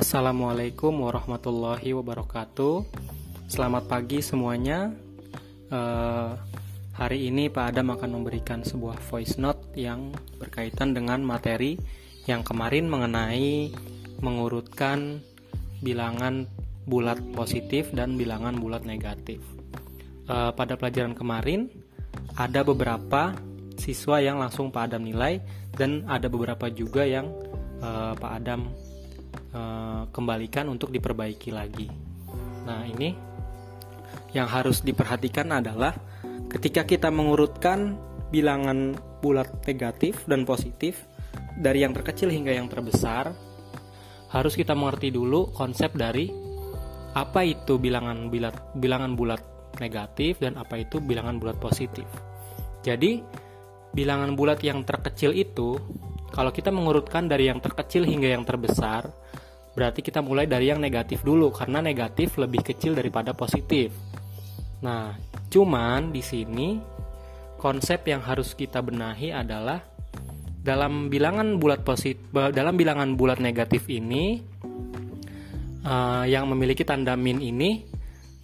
Assalamualaikum warahmatullahi wabarakatuh. Selamat pagi semuanya. Uh, hari ini Pak Adam akan memberikan sebuah voice note yang berkaitan dengan materi yang kemarin mengenai mengurutkan bilangan bulat positif dan bilangan bulat negatif. Uh, pada pelajaran kemarin ada beberapa siswa yang langsung Pak Adam nilai dan ada beberapa juga yang uh, Pak Adam uh, kembalikan untuk diperbaiki lagi. Nah, ini yang harus diperhatikan adalah ketika kita mengurutkan bilangan bulat negatif dan positif dari yang terkecil hingga yang terbesar, harus kita mengerti dulu konsep dari apa itu bilangan bulat bilangan bulat negatif dan apa itu bilangan bulat positif. Jadi, bilangan bulat yang terkecil itu kalau kita mengurutkan dari yang terkecil hingga yang terbesar, berarti kita mulai dari yang negatif dulu karena negatif lebih kecil daripada positif. Nah, cuman di sini konsep yang harus kita benahi adalah dalam bilangan bulat positif dalam bilangan bulat negatif ini uh, yang memiliki tanda min ini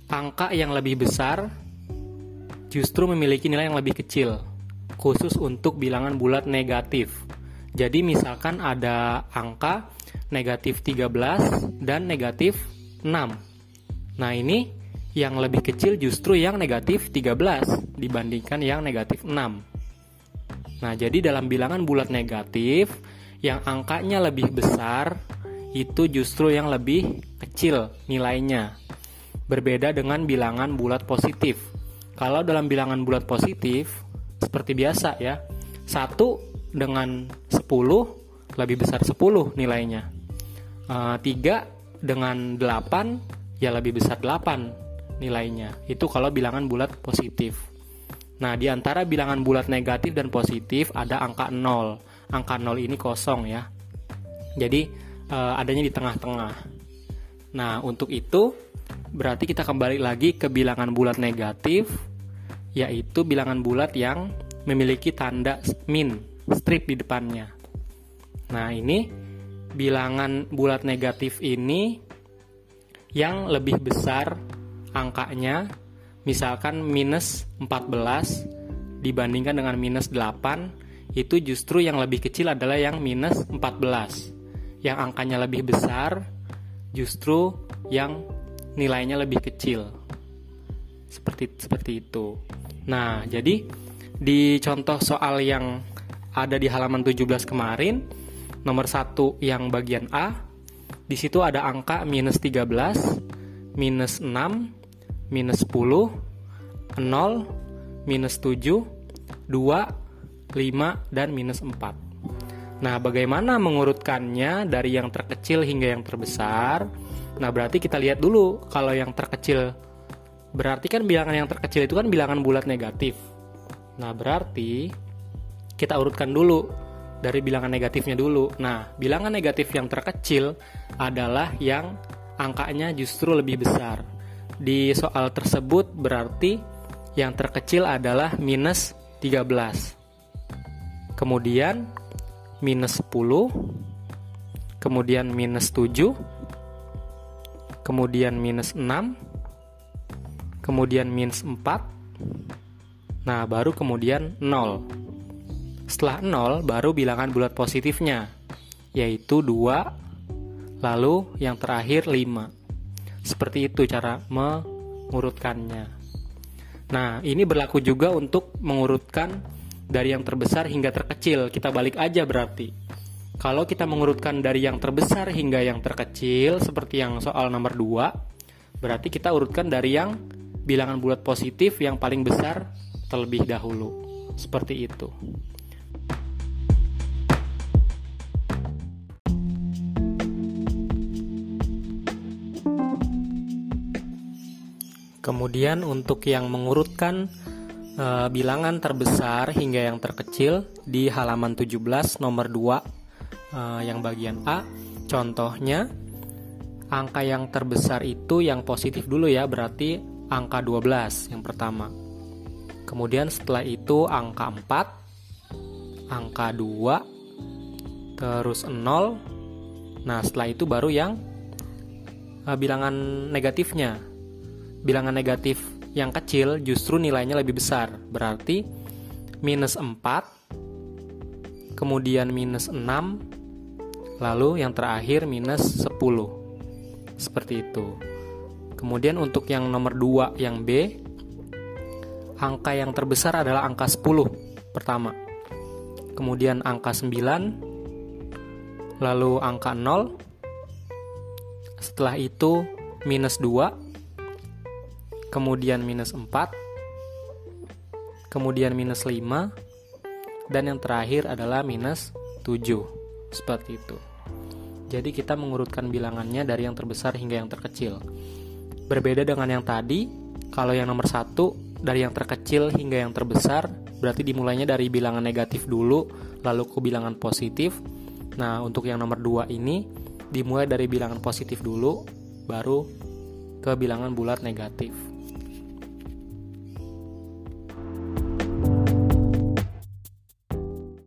angka yang lebih besar justru memiliki nilai yang lebih kecil khusus untuk bilangan bulat negatif. Jadi misalkan ada angka negatif 13 dan negatif 6. Nah ini yang lebih kecil justru yang negatif 13 dibandingkan yang negatif 6. Nah jadi dalam bilangan bulat negatif yang angkanya lebih besar itu justru yang lebih kecil nilainya. Berbeda dengan bilangan bulat positif. Kalau dalam bilangan bulat positif seperti biasa ya. 1 dengan 10 lebih besar 10 nilainya. Uh, eh, 3 dengan 8 ya lebih besar 8 nilainya. Itu kalau bilangan bulat positif. Nah, di antara bilangan bulat negatif dan positif ada angka 0. Angka 0 ini kosong ya. Jadi uh, adanya di tengah-tengah. Nah, untuk itu berarti kita kembali lagi ke bilangan bulat negatif yaitu bilangan bulat yang memiliki tanda min strip di depannya. Nah, ini bilangan bulat negatif ini yang lebih besar angkanya misalkan minus 14 dibandingkan dengan minus 8 itu justru yang lebih kecil adalah yang minus 14 yang angkanya lebih besar justru yang nilainya lebih kecil seperti seperti itu nah jadi di contoh soal yang ada di halaman 17 kemarin. Nomor satu yang bagian A, di situ ada angka minus 13, minus 6, minus 10, 0, minus 7, 2, 5, dan minus 4. Nah, bagaimana mengurutkannya dari yang terkecil hingga yang terbesar? Nah, berarti kita lihat dulu kalau yang terkecil berarti kan bilangan yang terkecil itu kan bilangan bulat negatif. Nah, berarti kita urutkan dulu dari bilangan negatifnya dulu. Nah, bilangan negatif yang terkecil adalah yang angkanya justru lebih besar. Di soal tersebut berarti yang terkecil adalah minus 13. Kemudian minus 10, kemudian minus 7, kemudian minus 6, kemudian minus 4, nah baru kemudian 0. Setelah 0 baru bilangan bulat positifnya, yaitu 2, lalu yang terakhir 5. Seperti itu cara mengurutkannya. Nah, ini berlaku juga untuk mengurutkan dari yang terbesar hingga terkecil. Kita balik aja berarti. Kalau kita mengurutkan dari yang terbesar hingga yang terkecil, seperti yang soal nomor 2, berarti kita urutkan dari yang bilangan bulat positif yang paling besar terlebih dahulu. Seperti itu. Kemudian untuk yang mengurutkan e, bilangan terbesar hingga yang terkecil di halaman 17 nomor 2 e, eh, yang bagian A, contohnya angka yang terbesar itu yang positif dulu ya, berarti angka 12 yang pertama. Kemudian setelah itu angka 4, angka 2, terus 0. Nah, setelah itu baru yang uh, bilangan negatifnya. Bilangan negatif yang kecil justru nilainya lebih besar. Berarti minus 4, kemudian minus 6, lalu yang terakhir minus 10. Seperti itu. Kemudian untuk yang nomor 2 yang B, angka yang terbesar adalah angka 10 pertama. Kemudian angka 9, lalu angka 0, setelah itu minus 2, kemudian minus 4, kemudian minus 5, dan yang terakhir adalah minus 7. Seperti itu. Jadi kita mengurutkan bilangannya dari yang terbesar hingga yang terkecil. Berbeda dengan yang tadi, kalau yang nomor satu dari yang terkecil hingga yang terbesar, berarti dimulainya dari bilangan negatif dulu, lalu ke bilangan positif. Nah, untuk yang nomor dua ini, dimulai dari bilangan positif dulu, baru ke bilangan bulat negatif.